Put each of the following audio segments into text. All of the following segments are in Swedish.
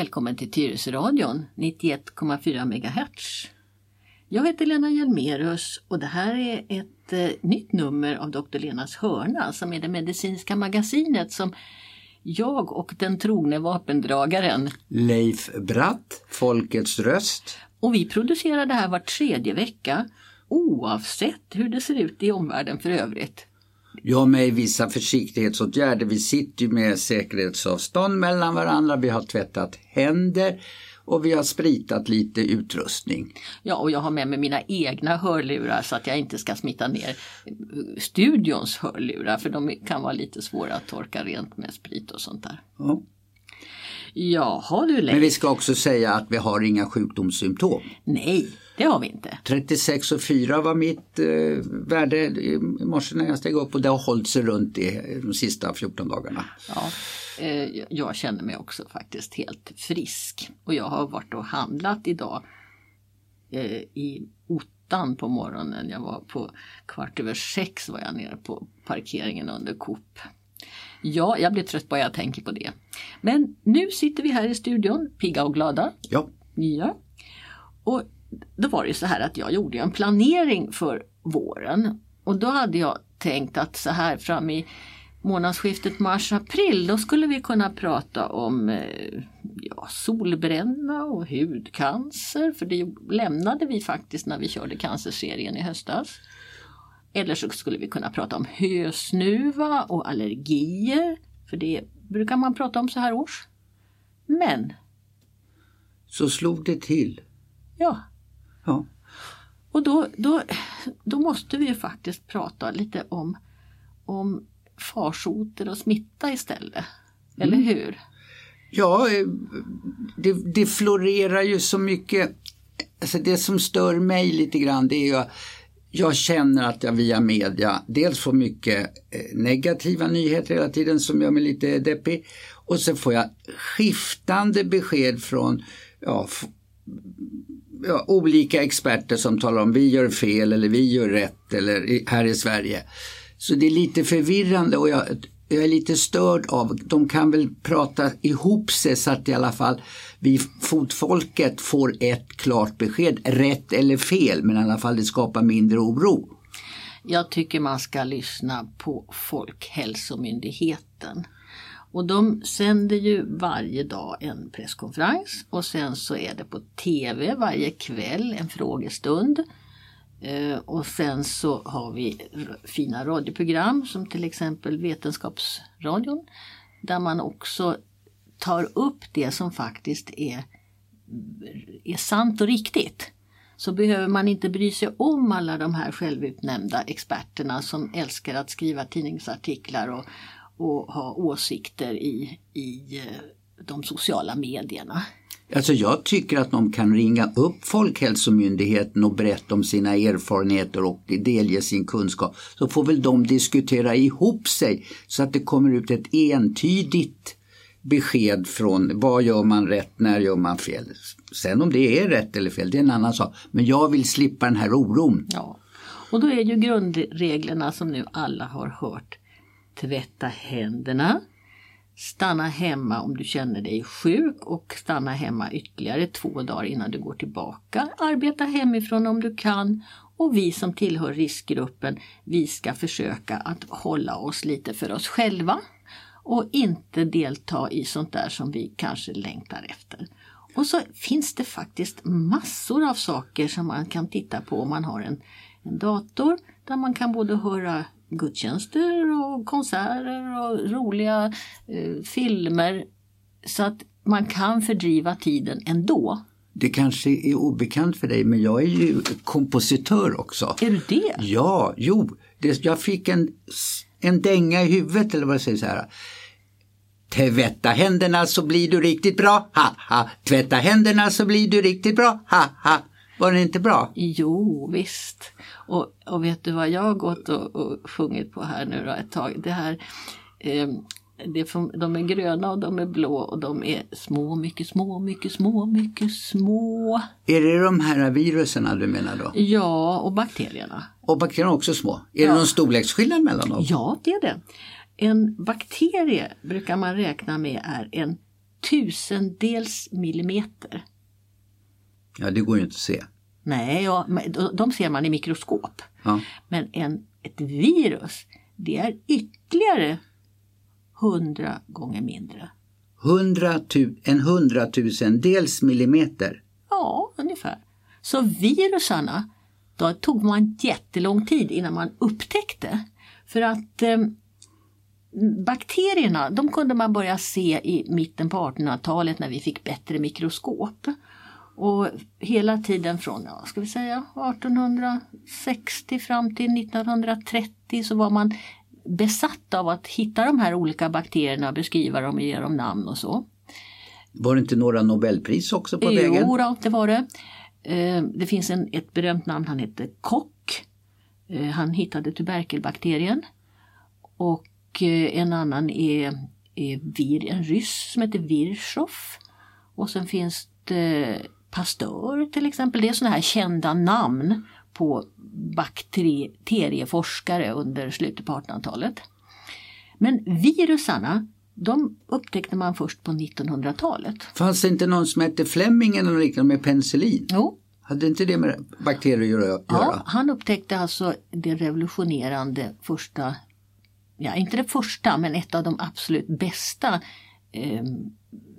Välkommen till Tyresöradion 91,4 MHz. Jag heter Lena Hjelmerus och det här är ett eh, nytt nummer av Dr. Lenas hörna som är det medicinska magasinet som jag och den trogne vapendragaren Leif Bratt, Folkets röst. och vi producerar det här var tredje vecka oavsett hur det ser ut i omvärlden för övrigt. Ja, med vissa försiktighetsåtgärder. Vi sitter ju med säkerhetsavstånd mellan varandra. Vi har tvättat händer och vi har spritat lite utrustning. Ja, och jag har med mig mina egna hörlurar så att jag inte ska smitta ner studions hörlurar för de kan vara lite svåra att torka rent med sprit och sånt där. Ja. Jaha du Men Leif. vi ska också säga att vi har inga sjukdomssymptom. Nej, det har vi inte. 36 och 4 var mitt eh, värde i morse när jag steg upp och det har hållit sig runt i de sista 14 dagarna. Ja, eh, jag känner mig också faktiskt helt frisk. Och jag har varit och handlat idag eh, i ottan på morgonen. Jag var på kvart över sex var jag nere på parkeringen under Coop. Ja, jag blir trött bara jag tänker på det. Men nu sitter vi här i studion, pigga och glada. Ja, Ja. Och då var det så här att jag gjorde en planering för våren. Och då hade jag tänkt att så här fram i månadsskiftet mars-april då skulle vi kunna prata om eh, ja, solbränna och hudcancer. För det lämnade vi faktiskt när vi körde cancerserien i höstas. Eller så skulle vi kunna prata om hösnuva och allergier. För det brukar man prata om så här års. Men, så slog det till. ja, Ja. Och då, då, då måste vi ju faktiskt prata lite om, om farsoter och smitta istället. Eller hur? Ja, eh, det, det florerar ju så mycket. Alltså det som stör mig lite grann det är ju jag känner att jag via media dels får mycket eh, negativa nyheter hela tiden som gör mig lite deppig. Och så får jag skiftande besked från ja, ja, olika experter som talar om vi gör fel eller vi gör rätt eller här i Sverige. Så det är lite förvirrande och jag, jag är lite störd av, de kan väl prata ihop sig så att i alla fall vi fotfolket får ett klart besked, rätt eller fel, men i alla fall det skapar mindre oro. Jag tycker man ska lyssna på Folkhälsomyndigheten. Och de sänder ju varje dag en presskonferens och sen så är det på TV varje kväll en frågestund. Eh, och sen så har vi fina radioprogram som till exempel Vetenskapsradion där man också tar upp det som faktiskt är, är sant och riktigt. Så behöver man inte bry sig om alla de här självutnämnda experterna som älskar att skriva tidningsartiklar och, och ha åsikter i, i eh, de sociala medierna. Alltså jag tycker att de kan ringa upp Folkhälsomyndigheten och berätta om sina erfarenheter och delge sin kunskap. Så får väl de diskutera ihop sig så att det kommer ut ett entydigt besked från vad gör man rätt, när gör man fel. Sen om det är rätt eller fel, det är en annan sak. Men jag vill slippa den här oron. Ja. Och då är ju grundreglerna som nu alla har hört. Tvätta händerna. Stanna hemma om du känner dig sjuk och stanna hemma ytterligare två dagar innan du går tillbaka. Arbeta hemifrån om du kan. Och vi som tillhör riskgruppen, vi ska försöka att hålla oss lite för oss själva och inte delta i sånt där som vi kanske längtar efter. Och så finns det faktiskt massor av saker som man kan titta på om man har en, en dator där man kan både höra gudstjänster och konserter och roliga eh, filmer så att man kan fördriva tiden ändå. Det kanske är obekant för dig men jag är ju kompositör också. Är du det? Ja, jo. Det, jag fick en, en dänga i huvudet eller vad jag säger så här. Tvätta händerna så blir du riktigt bra, ha ha. Tvätta händerna så blir du riktigt bra, ha ha. Var det inte bra? Jo, visst. Och, och vet du vad jag har gått och, och sjungit på här nu då ett tag? Det här eh, det är från, de är gröna och de är blå och de är små, mycket små, mycket små, mycket små. Är det de här viruserna du menar då? Ja, och bakterierna. Och bakterierna är också små. Är Ja. det någon storleksskillnad mellan dem? Ja, det är det. En bakterie brukar man räkna med är en tusendels millimeter. Ja, det går ju inte att se. Nej, ja, de- ser man i mikroskop. Ja. Men en, ett virus, det är ytterligare hundra gånger mindre. Hundra tu- en hundratusendels millimeter. Ja, ungefär. Så virusarna, då tog man jättelång tid innan man upptäckte. För att eh, bakterierna, de kunde man börja se i mitten på 1800-talet när vi fick bättre mikroskop. Och hela tiden från, ja, ska vi säga 1860 fram till 1930 så var man besatt av att hitta de här olika bakterierna, beskriva dem och ge dem namn och så. Var det inte några Nobelpris också på vägen? Jo, det var det. Eh, Det finns en, ett berömt namn, han hette Koch. Eh, Han hittade tuberkelbakterien. Och eh, en annan är, är vir, en ryss som heter Virchow. Och sen finns det Pasteur till exempel. Det är sådana här kända namn på bakterieforskare under slutet på 1800-talet. Men virusarna, de upptäckte man först på 1900-talet. Fanns det inte någon som hette Fleming eller något liknande med penicillin? Jo, Hade inte det med bakterier att göra? Ja, han upptäckte alltså det revolutionerande första, ja inte det första men ett av de absolut bästa eh,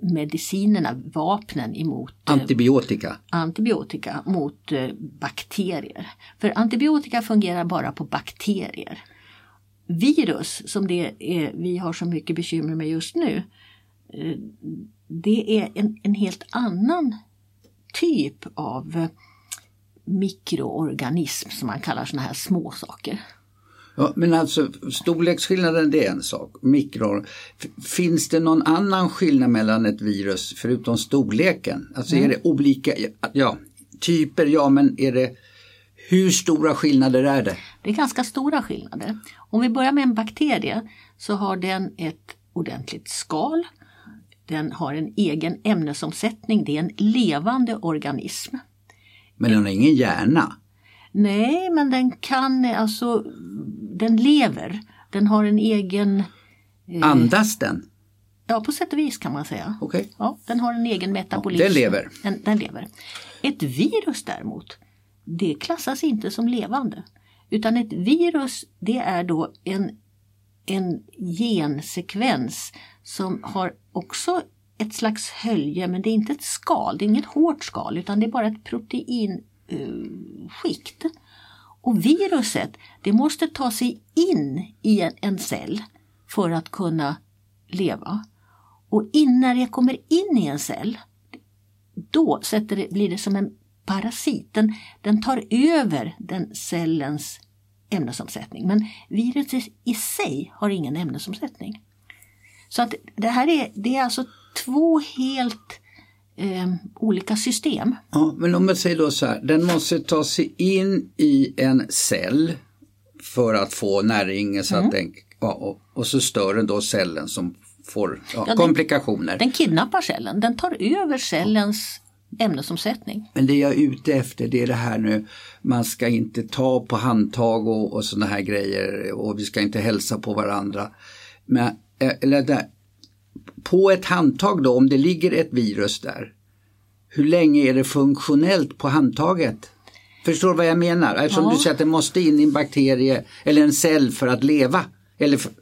medicinerna, vapnen emot eh, Antibiotika. antibiotika mot eh, bakterier. För antibiotika fungerar bara på bakterier. Virus, som det är, vi har så mycket bekymmer med just nu, det är en, en helt annan typ av mikroorganism som man kallar såna här små saker. Ja, men alltså storleksskillnaden det är en sak. Mikro. F- Finns det någon annan skillnad mellan ett virus förutom storleken? Alltså är det olika, ja, typer, ja men är det hur stora skillnader är det? Det är ganska stora skillnader. Om vi börjar med en bakterie så har den ett ordentligt skal. Den har en egen ämnesomsättning, det är en levande organism. Men den har ingen hjärna. Nej, men den kan, alltså, den lever. Den har en egen, Andas den? ja på sätt och vis kan man säga. Okej. Ja, den har en egen metabolism. den lever. Den, den lever. Ett virus däremot, det klassas inte som levande. Utan ett virus det är då en, en gensekvens som har också ett slags hölje men det är inte ett skal, det är inget hårt skal utan det är bara ett Eh, skikt. Och viruset det måste ta sig in i en, en cell för att kunna leva. Och in, när det kommer in i en cell då sätter det, blir det som en parasit. Den, den tar över den cellens ämnesomsättning. Men viruset i sig har ingen ämnesomsättning. Så att det här är, det är alltså två helt eh, olika system. Ja, men om man säger då så här, den måste ta sig in i en cell för att få näring så att den, ja, och, och så stör den då cellen som får ja, den- komplikationer. Den kidnappar cellen, den tar över cellens ämnesomsättning. Men det jag är ute efter det är det här nu, man ska inte ta på handtag och, och sådana här grejer och vi ska inte hälsa på varandra. Men, eh, eller där, på ett handtag då, om det ligger ett virus där, hur länge är det funktionellt på handtaget? Förstår du vad jag menar? Eftersom Ja. du säger att det måste in i en bakterie eller en cell för att leva. Eller för,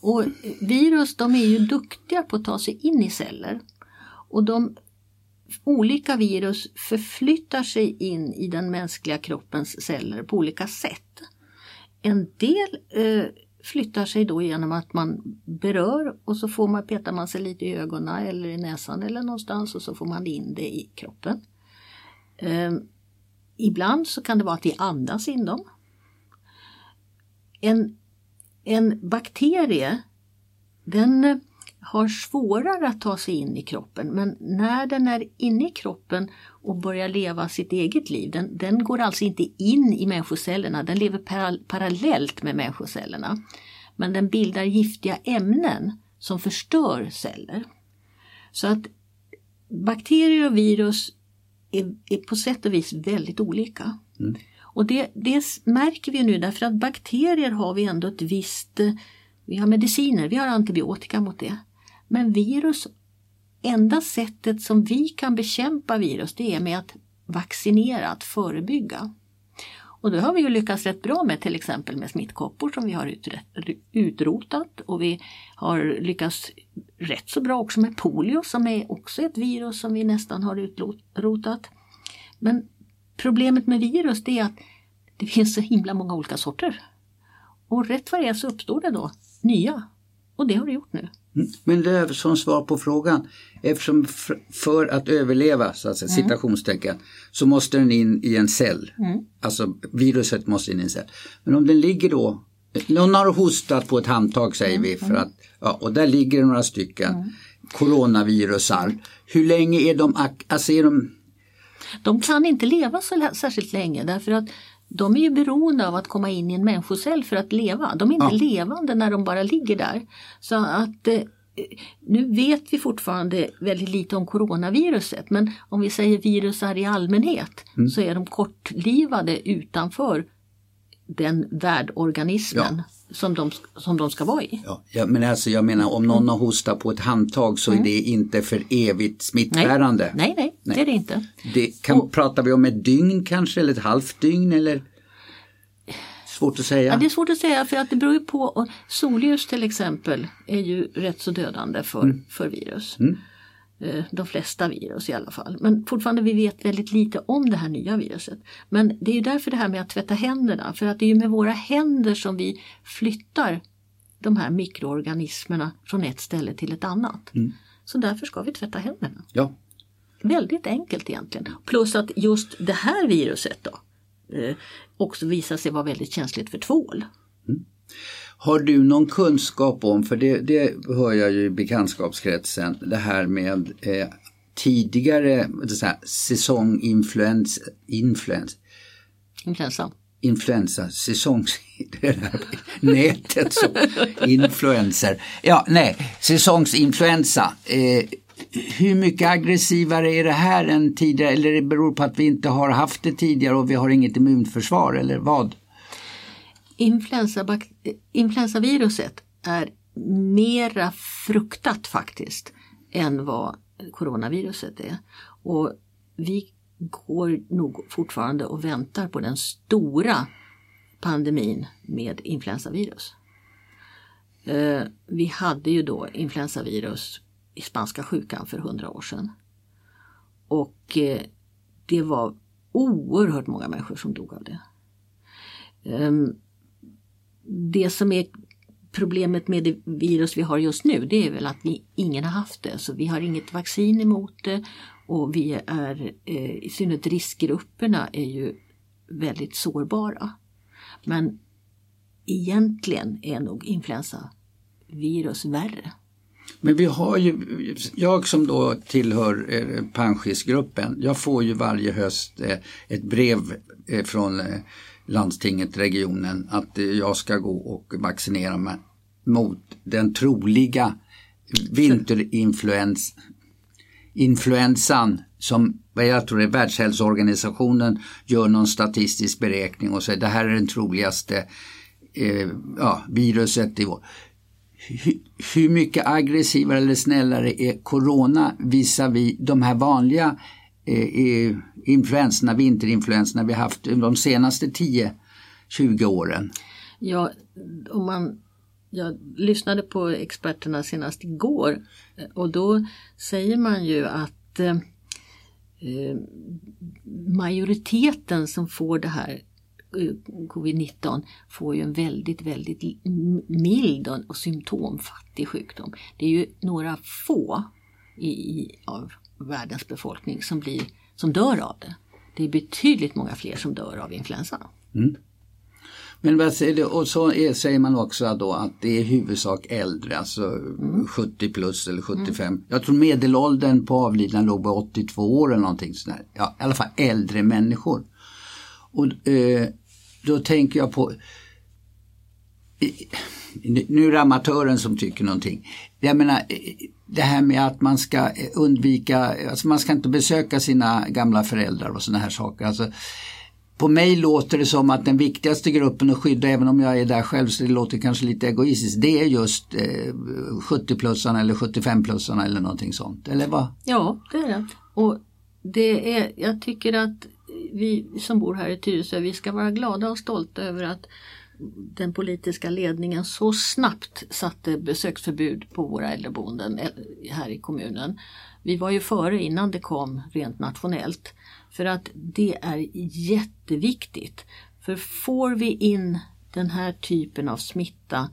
Och virus de är ju duktiga på att ta sig in i celler. Och de olika virus förflyttar sig in i den mänskliga kroppens celler på olika sätt. En del eh, flyttar sig då genom att man berör och så får man, petar man sig lite i ögonen eller i näsan eller någonstans och så får man in det i kroppen. Eh, ibland så kan det vara att vi andas in dem. En en bakterie den eh, har svårare att ta sig in i kroppen men när den är inne i kroppen och börjar leva sitt eget liv, den, den går alltså inte in i människocellerna, den lever para, parallellt med människocellerna. Men den bildar giftiga ämnen som förstör celler. Så att bakterier och virus är, är på sätt och vis väldigt olika. Och det, det märker vi nu därför att bakterier har vi ändå ett visst, eh, vi har mediciner, vi har antibiotika mot det. Men virus, enda sättet som vi kan bekämpa virus det är med att vaccinera, att förebygga. Och det har vi ju lyckats rätt bra med till exempel med smittkoppor som vi har utrotat och vi har lyckats rätt så bra också med polio som är också ett virus som vi nästan har utrotat. Men problemet med virus det är att det finns så himla många olika sorter. Och rätt vad det är så uppstår det då nya. Och det har det gjort nu. Mm. Men det är som svar på frågan, eftersom för att överleva, så att säga, mm. citationstecken, så måste den in i en cell. Mm. Alltså viruset måste in i en cell. Men om den ligger då, någon har hostat på ett handtag säger vi, för att, ja, och där ligger det några stycken mm. coronavirusar. Hur länge är de, alltså är de de kan inte leva så särskilt länge därför att de är ju beroende av att komma in i en människocell för att leva. De är inte ja. levande när de bara ligger där. Så att eh, nu vet vi fortfarande väldigt lite om coronaviruset men om vi säger virusar i allmänhet mm. så är de kortlivade utanför den värdorganismen ja. Som, de, som de ska vara i. Ja, ja, men alltså jag menar om någon har hostat på ett handtag så mm. är det inte för evigt smittbärande. Nej, nej, nej, nej. det är det inte. Det kan, Och, pratar vi om ett dygn kanske eller ett halvt dygn eller? Svårt att säga. Ja, det är svårt att säga för att det beror ju på. Solljus till exempel är ju rätt så dödande för, mm. för virus. Mm. Eh, de flesta virus i alla fall. Men fortfarande vi vet väldigt lite om det här nya viruset. Men det är ju därför det här med att tvätta händerna, för att det är ju med våra händer som vi flyttar de här mikroorganismerna från ett ställe till ett annat. Mm. Så därför ska vi tvätta händerna. Ja. Väldigt enkelt egentligen. Plus att just det här viruset då eh, också visar sig vara väldigt känsligt för tvål. Mm. Har du någon kunskap om, för det, det hör jag ju i bekantskapskretsen, det här med eh, tidigare så här, säsonginfluens, influens, influensa. Influensa, säsongs... Nätet så, influenser. Ja, nej, säsongsinfluensa. Eh, hur mycket aggressivare är det här än tidigare eller det beror på att vi inte har haft det tidigare och vi har inget immunförsvar eller vad? Influensa, influensaviruset är mera fruktat faktiskt än vad coronaviruset är. Och vi går nog fortfarande och väntar på den stora pandemin med influensavirus. Eh, vi hade ju då influensavirus i spanska sjukan för hundra år sedan. Och eh, det var oerhört många människor som dog av det. Ehm, det som är problemet med det virus vi har just nu det är väl att vi, ingen har haft det. Så vi har inget vaccin emot det och vi är, eh, i synnerhet riskgrupperna är ju väldigt sårbara. Men egentligen är nog influensavirus värre. Men vi har ju, jag som då tillhör eh, Panschisgruppen, jag får ju varje höst eh, ett brev eh, från eh, landstinget, regionen, att eh, jag ska gå och vaccinera mig mot den troliga vinterinfluensan som jag tror det är Världshälsoorganisationen gör någon statistisk beräkning och säger det här är den troligaste eh, ja, viruset i vår. Hur, hur mycket aggressivare eller snällare är corona visavi de här vanliga eh, influenserna, vinterinfluenserna vi haft de senaste 10-20 åren? Ja, om man, jag lyssnade på experterna senast igår eh, och då säger man ju att eh, eh majoriteten som får det här eh, covid-19 får ju en väldigt, väldigt mild och symptomfattig sjukdom. Det är ju några få i, i, av världens befolkning som, blir, som dör av det. Det är betydligt många fler som dör av influensa. Mm. Men vad säger du, och så är, säger man också då att det är huvudsak äldre, alltså mm. 70 plus eller 75. Mm. Jag tror medelåldern på avlidna låg på 82 år eller någonting sånt Ja, i alla fall äldre människor. Och eh, då tänker jag på nu är det amatören som tycker någonting. Jag menar, eh, det här med att man ska eh, undvika, alltså man ska inte besöka sina gamla föräldrar och sådana här saker. Alltså, på mig låter det som att den viktigaste gruppen att skydda, även om jag är där själv så det låter kanske lite egoistiskt, det är just eh, 70-plussarna eller 75-plussarna eller någonting sånt. Eller vad? Ja, det är det. Och det är, jag tycker att vi som bor här i Tyresö, vi ska vara glada och stolta över att den politiska ledningen så snabbt satte besöksförbud på våra äldreboenden eh, här i kommunen. Vi var ju före innan det kom rent nationellt. För att det är jätteviktigt. För får vi in den här typen av smitta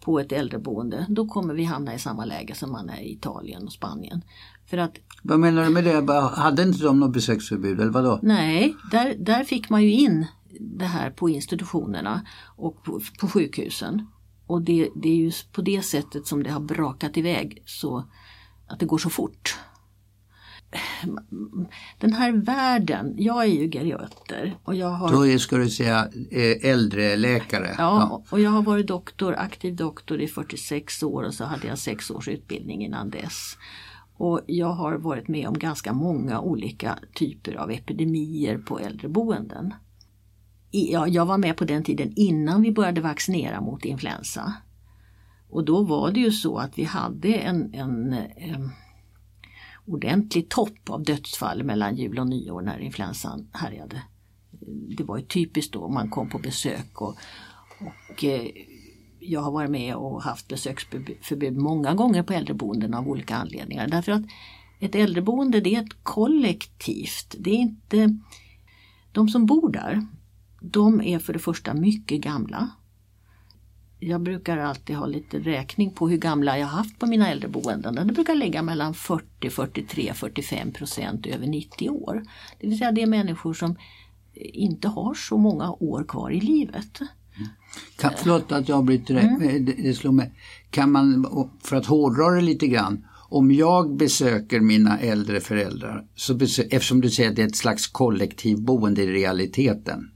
på ett äldreboende, då kommer vi hamna i samma läge som man är i Italien och Spanien. För att, Vad menar du med det? Hade inte de något besöksförbud eller vadå? nej, där, där fick man ju in det här på institutionerna och på, på sjukhusen. Och det, det är ju på det sättet som det har brakat iväg så att det går så fort. Den här världen, jag är ju geriater och jag har Då ska du säga eh, äldreläkare. Ja, och jag har varit doktor, aktiv doktor i 46 år och så hade jag sex års utbildning innan dess. Och jag har varit med om ganska många olika typer av epidemier på äldreboenden. Ja, jag var med på den tiden innan vi började vaccinera mot influensa. Och då var det ju så att vi hade en, en, en ordentlig topp av dödsfall mellan jul och nyår när influensan härjade. Det var ju typiskt då man kom på besök och, och eh, jag har varit med och haft besöksförbud många gånger på äldreboenden av olika anledningar. Därför att ett äldreboende det är ett kollektivt. Det är inte De som bor där, de är för det första mycket gamla. Jag brukar alltid ha lite räkning på hur gamla jag haft på mina äldreboenden. Det brukar ligga mellan 40, 43, 45 procent över 90 år. Det vill säga det är människor som inte har så många år kvar i livet. Kan, förlåt att jag avbryter dig, Mm. det, det slår mig. Kan man, för att hårdra det lite grann, om jag besöker mina äldre föräldrar, så besö- eftersom du säger att det är ett slags kollektivboende i realiteten, eh,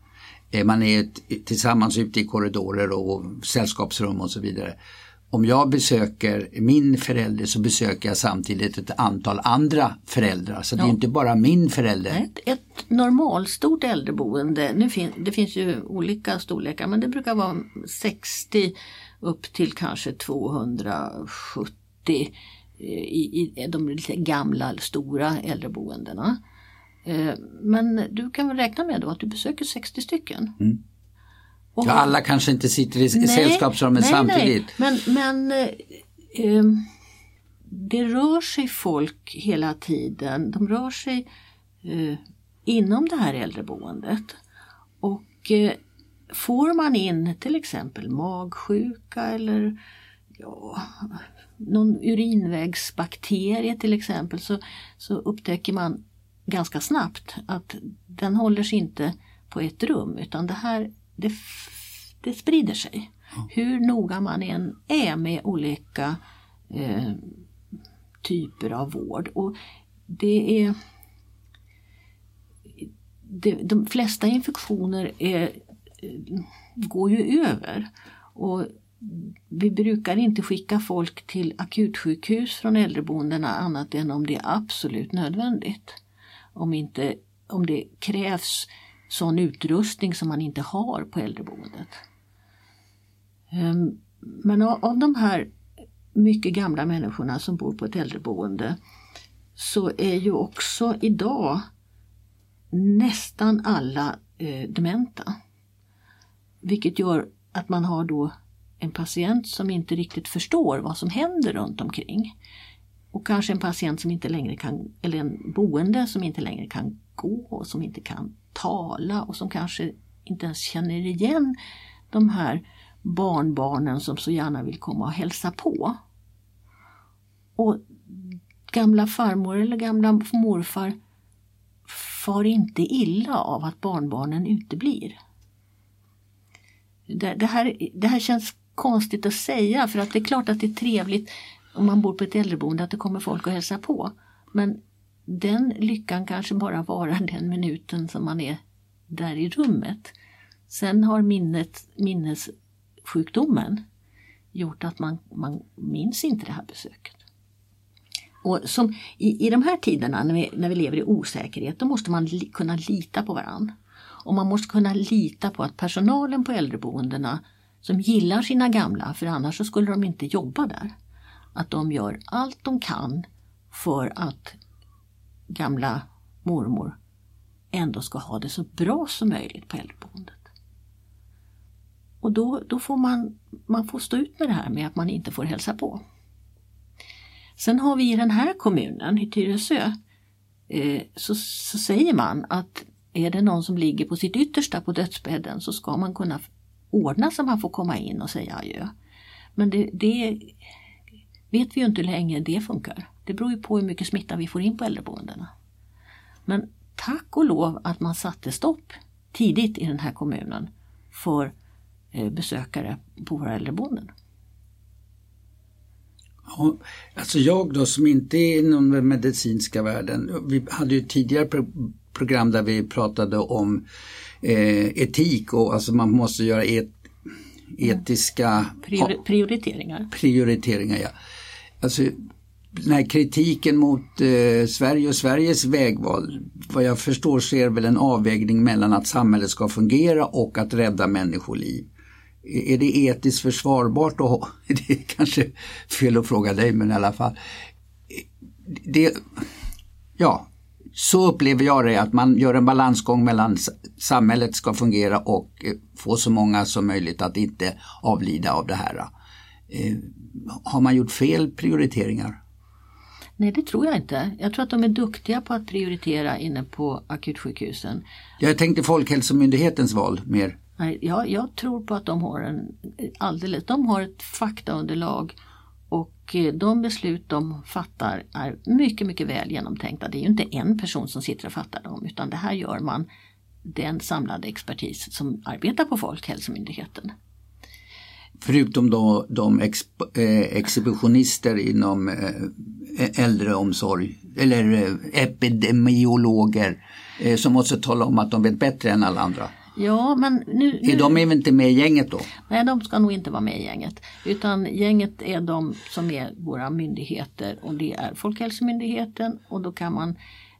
man är tillsammans ute i korridorer och sällskapsrum och så vidare. Om jag besöker min förälder så besöker jag samtidigt ett antal andra föräldrar. Så det är Ja. inte bara min förälder. Ett, ett normalstort äldreboende, nu fin, det finns ju olika storlekar men det brukar vara 60 upp till kanske 270 i, i de lite gamla stora äldreboendena. Eh, Men du kan väl räkna med då att du besöker 60 stycken? Och Ja, alla kanske inte sitter i sällskapsrummet nej, samtidigt. Nej. Men, men eh, ehm, det rör sig folk hela tiden. De rör sig eh, inom det här äldreboendet. Och eh, får man in till exempel magsjuka eller ja, någon urinvägsbakterie till exempel så, så upptäcker man ganska snabbt att den håller sig inte på ett rum utan det här det, det sprider sig. Hur noga man än är med olika eh, typer av vård. Och det är det, De flesta infektioner är, eh, går ju över. Och vi brukar inte skicka folk till akutsjukhus från äldreboendena annat än om det är absolut nödvändigt. Om, inte, om det krävs sån utrustning som man inte har på äldreboendet. Ehm, men av de här mycket gamla människorna som bor på ett äldreboende så är ju också idag nästan alla eh, dementa. Vilket gör att man har då en patient som inte riktigt förstår vad som händer runt omkring. Och kanske en patient som inte längre kan, eller en boende som inte längre kan gå och som inte kan tala och som kanske inte ens känner igen de här barnbarnen som så gärna vill komma och hälsa på. Och gamla farmor eller gamla morfar far inte illa av att barnbarnen uteblir. Det, det, här, det här känns konstigt att säga för att det är klart att det är trevligt om man bor på ett äldreboende att det kommer folk och hälsar på. Men den lyckan kanske bara varar den minuten som man är där i rummet. Sen har minnet, minnessjukdomen gjort att man, man minns inte det här besöket. Och som, i, I de här tiderna när vi, när vi lever i osäkerhet, då måste man li, kunna lita på varandra. Och man måste kunna lita på att personalen på äldreboendena som gillar sina gamla, för annars så skulle de inte jobba där, att de gör allt de kan för att gamla mormor ändå ska ha det så bra som möjligt på äldreboendet. Och då, då får man, man får stå ut med det här med att man inte får hälsa på. Sen har vi i den här kommunen, i Tyresö, eh, så, så säger man att är det någon som ligger på sitt yttersta på dödsbädden så ska man kunna ordna så man får komma in och säga adjö. Men det, det vet vi ju inte hur länge det funkar. Det beror ju på hur mycket smitta vi får in på äldreboendena. Men tack och lov att man satte stopp tidigt i den här kommunen för eh, besökare på våra äldreboenden. Ja, alltså jag då som inte är inom den medicinska världen, vi hade ju tidigare pro program där vi pratade om eh, etik och alltså man måste göra et etiska Prior prioriteringar. Prioriteringar, ja. Alltså den här kritiken mot eh, Sverige och Sveriges vägval, vad jag förstår så är det väl en avvägning mellan att samhället ska fungera och att rädda människoliv. Är det etiskt försvarbart att ha? Det är kanske fel att fråga dig men i alla fall. Det, ja, så upplever jag det att man gör en balansgång mellan samhället ska fungera och eh, få så många som möjligt att inte avlida av det här. Eh, har man gjort fel prioriteringar? Nej, det tror jag inte. Jag tror att de är duktiga på att prioritera inne på akutsjukhusen. Jag tänkte Folkhälsomyndighetens val mer. Nej, jag, jag tror på att de har en alldeles, de har ett faktaunderlag och eh, de beslut de fattar är mycket, mycket väl genomtänkta. Det är ju inte en person som sitter och fattar dem utan det här gör man den samlade expertis som arbetar på Folkhälsomyndigheten. Förutom då de exp eh, exhibitionister inom eh, äldreomsorg eller eh, epidemiologer eh, som måste tala om att de vet bättre än alla andra. Ja, men nu, nu... Är de inte med i gänget då? Nej, de ska nog inte vara med i gänget. Utan gänget är de som är våra myndigheter och det är Folkhälsomyndigheten och då kan man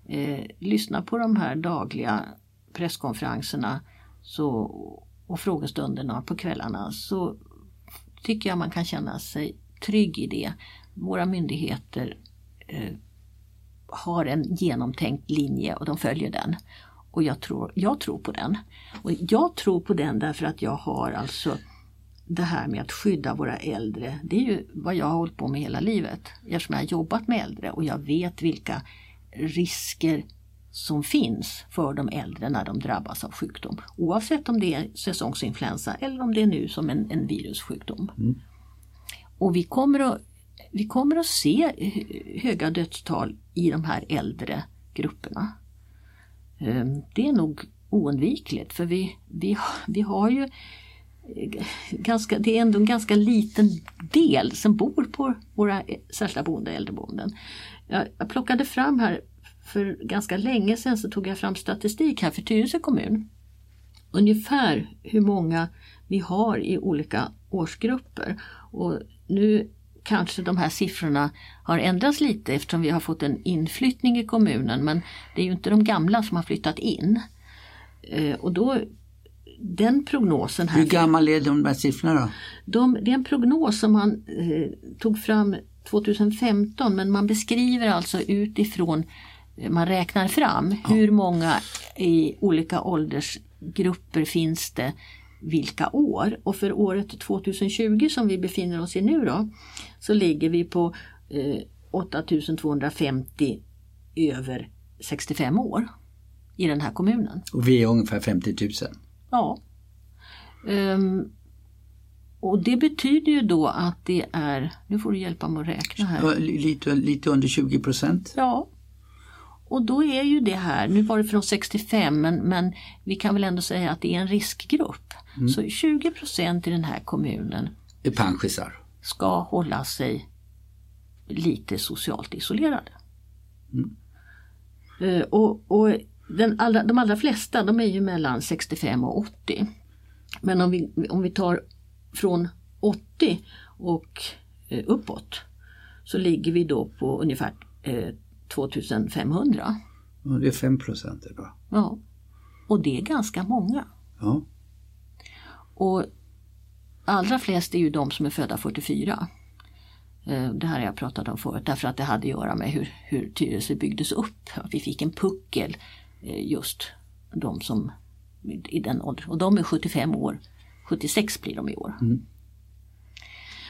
eh, lyssna på de här dagliga presskonferenserna så, och frågestunderna på kvällarna så tycker jag man kan känna sig trygg i det. Våra myndigheter eh, har en genomtänkt linje och de följer den. Och jag tror, jag tror på den. Och jag tror på den därför att jag har alltså det här med att skydda våra äldre. Det är ju vad jag har hållit på med hela livet. Eftersom jag har jobbat med äldre och jag vet vilka risker som finns för de äldre när de drabbas av sjukdom. Oavsett om det är säsongsinfluensa eller om det är nu som en, en virussjukdom. Mm. Och vi kommer, att, vi kommer att se höga dödstal i de här äldre grupperna. Ehm, det är nog oundvikligt för vi, vi, vi har ju eh, ganska, det är ändå en ganska liten del som bor på våra särskilda boende, äldreboenden. Jag, jag plockade fram här för ganska länge sedan så tog jag fram statistik här för Tyresö kommun. Ungefär hur många vi har i olika årsgrupper. Och nu kanske de här siffrorna har ändrats lite eftersom vi har fått en inflyttning i kommunen men det är ju inte de gamla som har flyttat in. Eh, och då, den prognosen här. Hur gammal är de här siffrorna då? De, det är en prognos som man eh, tog fram 2015 men man beskriver alltså utifrån man räknar fram hur många i olika åldersgrupper finns det vilka år. Och för året 2020 som vi befinner oss i nu då så ligger vi på eh, 8250 över 65 år i den här kommunen. Och vi är ungefär 50 000? Ja. Um, och det betyder ju då att det är, nu får du hjälpa mig att räkna här. Lite, lite under 20 procent? Ja, och då är ju det här, nu var det från 65 men, men vi kan väl ändå säga att det är en riskgrupp. Mm. Så 20 procent i den här kommunen är panschisar. ska hålla sig lite socialt isolerade. Mm. Uh, och, och allra, de allra flesta de är ju mellan 65 och 80. Men om vi, om vi tar från 80 och uh, uppåt så ligger vi då på ungefär uh, 2500. Ja, det är 5 procent idag. Ja. Och det är ganska många. Ja. Och allra flest är ju de som är födda 44. Eh, det här har jag pratat om förut därför att det hade att göra med hur, hur Tyresö byggdes upp. Vi fick en puckel eh, just de som i den åldern. Och de är 75 år. 76 blir de i år. Mm.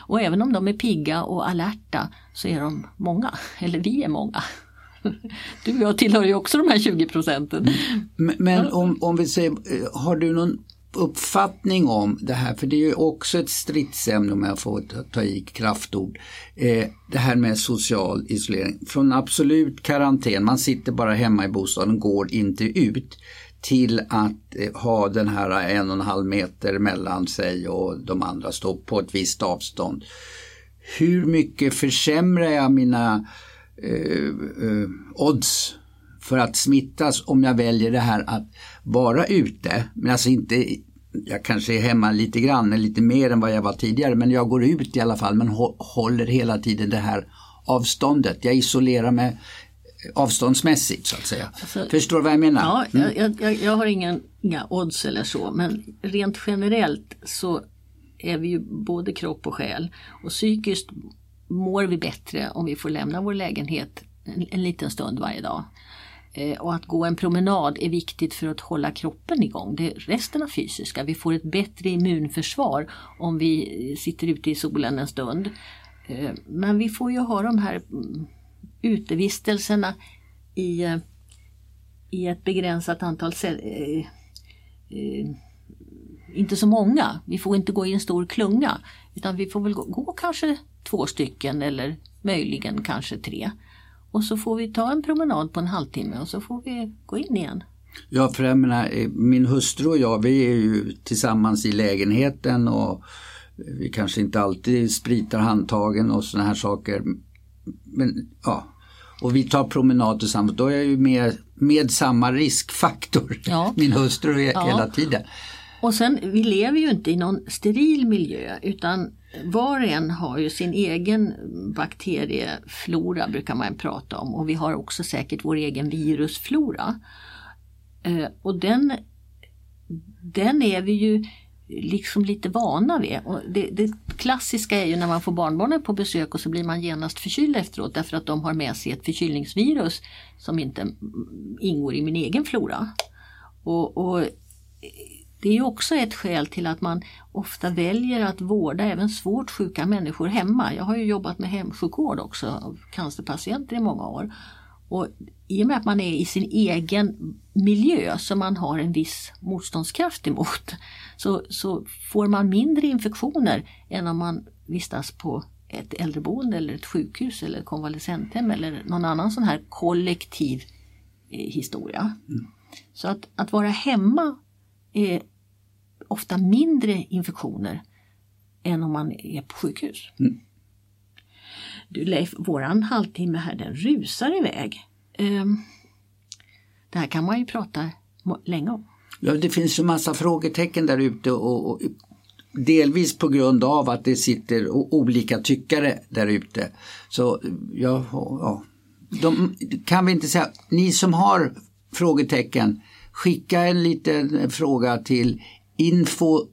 Och även om de är pigga och alerta så är de många. Eller vi är många. Du och jag tillhör ju också de här 20 procenten. Men, men om, om vi säger, eh, har du någon uppfattning om det här, för det är ju också ett stridsämne om jag får ta, ta i kraftord. Eh, det här med social isolering. Från absolut karantän, man sitter bara hemma i bostaden, går inte ut till att eh, ha den här en och en halv meter mellan sig och de andra, stå på ett visst avstånd. Hur mycket försämrar jag mina eh, eh, odds för att smittas om jag väljer det här att vara ute, men alltså inte jag kanske är hemma lite grann, lite mer än vad jag var tidigare, men jag går ut i alla fall men håller hela tiden det här avståndet. Jag isolerar mig avståndsmässigt så att säga. Alltså, Förstår du vad jag menar? Ja, mm. jag, jag, jag, har ingen, inga odds eller så men rent generellt så är vi ju både kropp och själ och psykiskt mår vi bättre om vi får lämna vår lägenhet en, en liten stund varje dag. Eh, och att gå en promenad är viktigt för att hålla kroppen igång. Det är resten av fysiska. Vi får ett bättre immunförsvar om vi sitter ute i solen en stund. Eh, men vi får ju ha de här mm, utevistelserna i, eh, i ett begränsat antal eh, eh, inte så många. Vi får inte gå i en stor klunga utan vi får väl gå, gå kanske två stycken eller möjligen kanske tre. Och så får vi ta en promenad på en halvtimme och så får vi gå in igen. Ja, för jag menar, eh, min hustru och jag vi är ju tillsammans i lägenheten och vi kanske inte alltid spritar handtagen och sådana här saker. Men ja, och vi tar promenad tillsammans, då är jag ju med, med samma riskfaktor, ja. min hustru ja. hela tiden. Och sen, vi lever ju inte i någon steril miljö utan var och en har ju sin egen bakterieflora brukar man prata om och vi har också säkert vår egen virusflora. Eh, och den, den är vi ju liksom lite vana vid. Och det, det, klassiska är ju när man får barnbarnen på besök och så blir man genast förkyld efteråt därför att de har med sig ett förkylningsvirus som inte ingår i min egen flora. Och, och det är ju också ett skäl till att man ofta väljer att vårda även svårt sjuka människor hemma. Jag har ju jobbat med hemsjukvård också av cancerpatienter i många år. Och I och med att man är i sin egen miljö som man har en viss motståndskraft emot så, så får man mindre infektioner än om man vistas på ett äldreboende eller ett sjukhus eller ett konvalescenthem eller någon annan sån här kollektiv eh, historia. Mm. Så att, att vara hemma är ofta mindre infektioner än om man är på sjukhus. Mm. Du Leif, våran halvtimme här den rusar iväg. Um, det här kan man ju prata länge om. Ja, det finns ju massa frågetecken där ute och, och, delvis på grund av att det sitter olika tyckare där ute. Så ja, ja. De, kan vi inte säga, ni som har frågetecken, skicka en liten fråga till info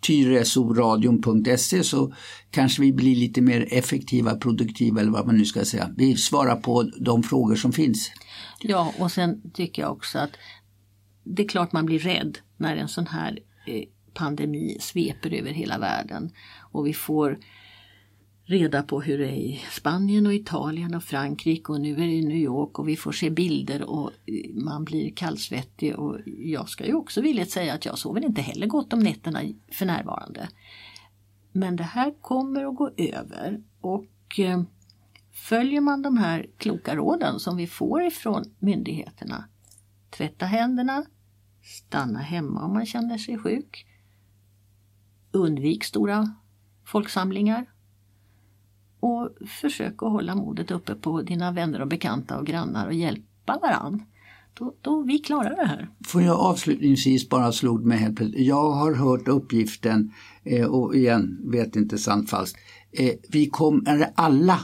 tyresoradion.se så kanske vi blir lite mer effektiva, produktiva eller vad man nu ska säga. Vi svarar på de frågor som finns. Ja, och sen tycker jag också att det är klart man blir rädd när en sån här eh, pandemi sveper över hela världen och vi får reda på hur det är i Spanien och Italien och Frankrike och nu är det i New York och vi får se bilder och man blir kallsvettig och jag ska ju också villigt säga att jag sover inte heller gott om nätterna för närvarande. Men det här kommer att gå över och eh, följer man de här kloka råden som vi får ifrån myndigheterna, tvätta händerna, stanna hemma om man känner sig sjuk, undvik stora folksamlingar och försök att hålla modet uppe på dina vänner och bekanta och grannar och hjälpa varann. Då, då vi klarar det här. Får jag avslutningsvis bara slog mig helt plötsligt. Jag har hört uppgiften eh, och igen, vet inte sant falskt. Eh, vi kommer alla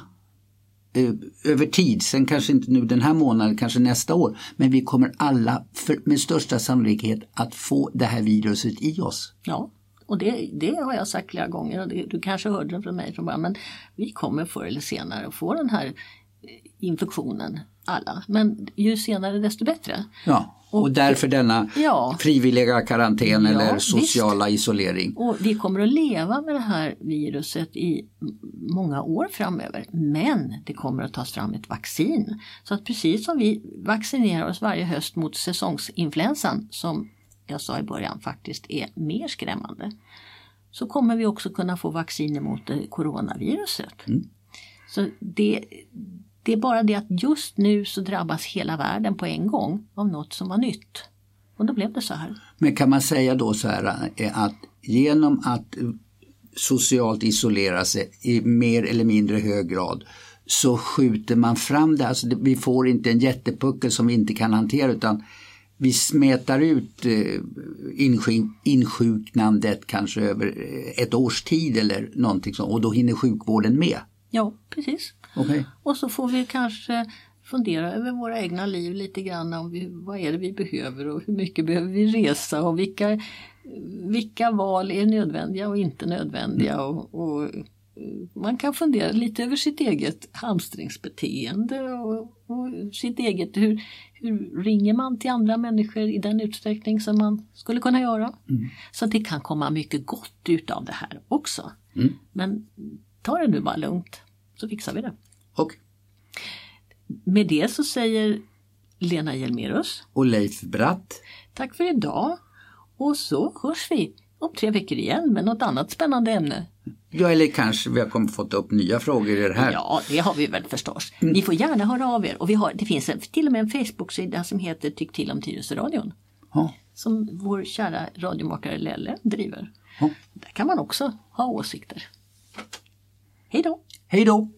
eh, över tid, sen kanske inte nu den här månaden, kanske nästa år, men vi kommer alla för, med största sannolikhet att få det här viruset i oss. Ja, och det, det har jag sagt flera gånger och det, du kanske hörde det från mig från början, men vi kommer förr eller senare att få den här infektionen alla. Men ju senare desto bättre. Ja, och, och därför denna ja, frivilliga karantän Ja, eller visst. sociala isolering. Och vi kommer att leva med det här viruset i många år framöver. Men det kommer att tas fram ett vaccin. Så att precis som vi vaccinerar oss varje höst mot säsongsinfluensan som jag sa i början faktiskt är mer skrämmande. Så kommer vi också kunna få vaccin mot eh, coronaviruset. Så det, det är bara det att just nu så drabbas hela världen på en gång av något som var nytt. Och då blev det så här. Men kan man säga då så här eh, att genom att eh, socialt isolera sig i mer eller mindre hög grad så skjuter man fram det. Alltså vi får inte en jättepuckel som vi inte kan hantera utan vi smetar ut eh, insjuknandet kanske över eh, ett års tid eller någonting sånt och då hinner sjukvården med. Ja, precis. Okej. Och så får vi kanske fundera över våra egna liv lite grann om vi, vad är det vi behöver och hur mycket behöver vi resa och vilka, vilka val är nödvändiga och inte nödvändiga. Och, och eh, man kan fundera lite över sitt eget hamstringsbeteende och, och sitt eget, hur, hur ringer man till andra människor i den utsträckning som man skulle kunna göra. Så det kan komma mycket gott utav det här också. Men ta det nu bara lugnt så fixar vi det. Och, Med det så säger Lena Hjelmerus och Leif Bratt. tack för idag och så hörs vi om tre veckor igen med något annat spännande ämne. Ja, eller kanske vi har kommit fått upp nya frågor i det här. Ja, det har vi väl förstås. Ni får gärna höra av er och vi har, det finns en, till och med en Facebook-sida som heter Tyck till om Tyresöradion. Ja. Som vår kära radiomakare Lelle driver. Ja. Där kan man också ha åsikter. Hej då! Hej då!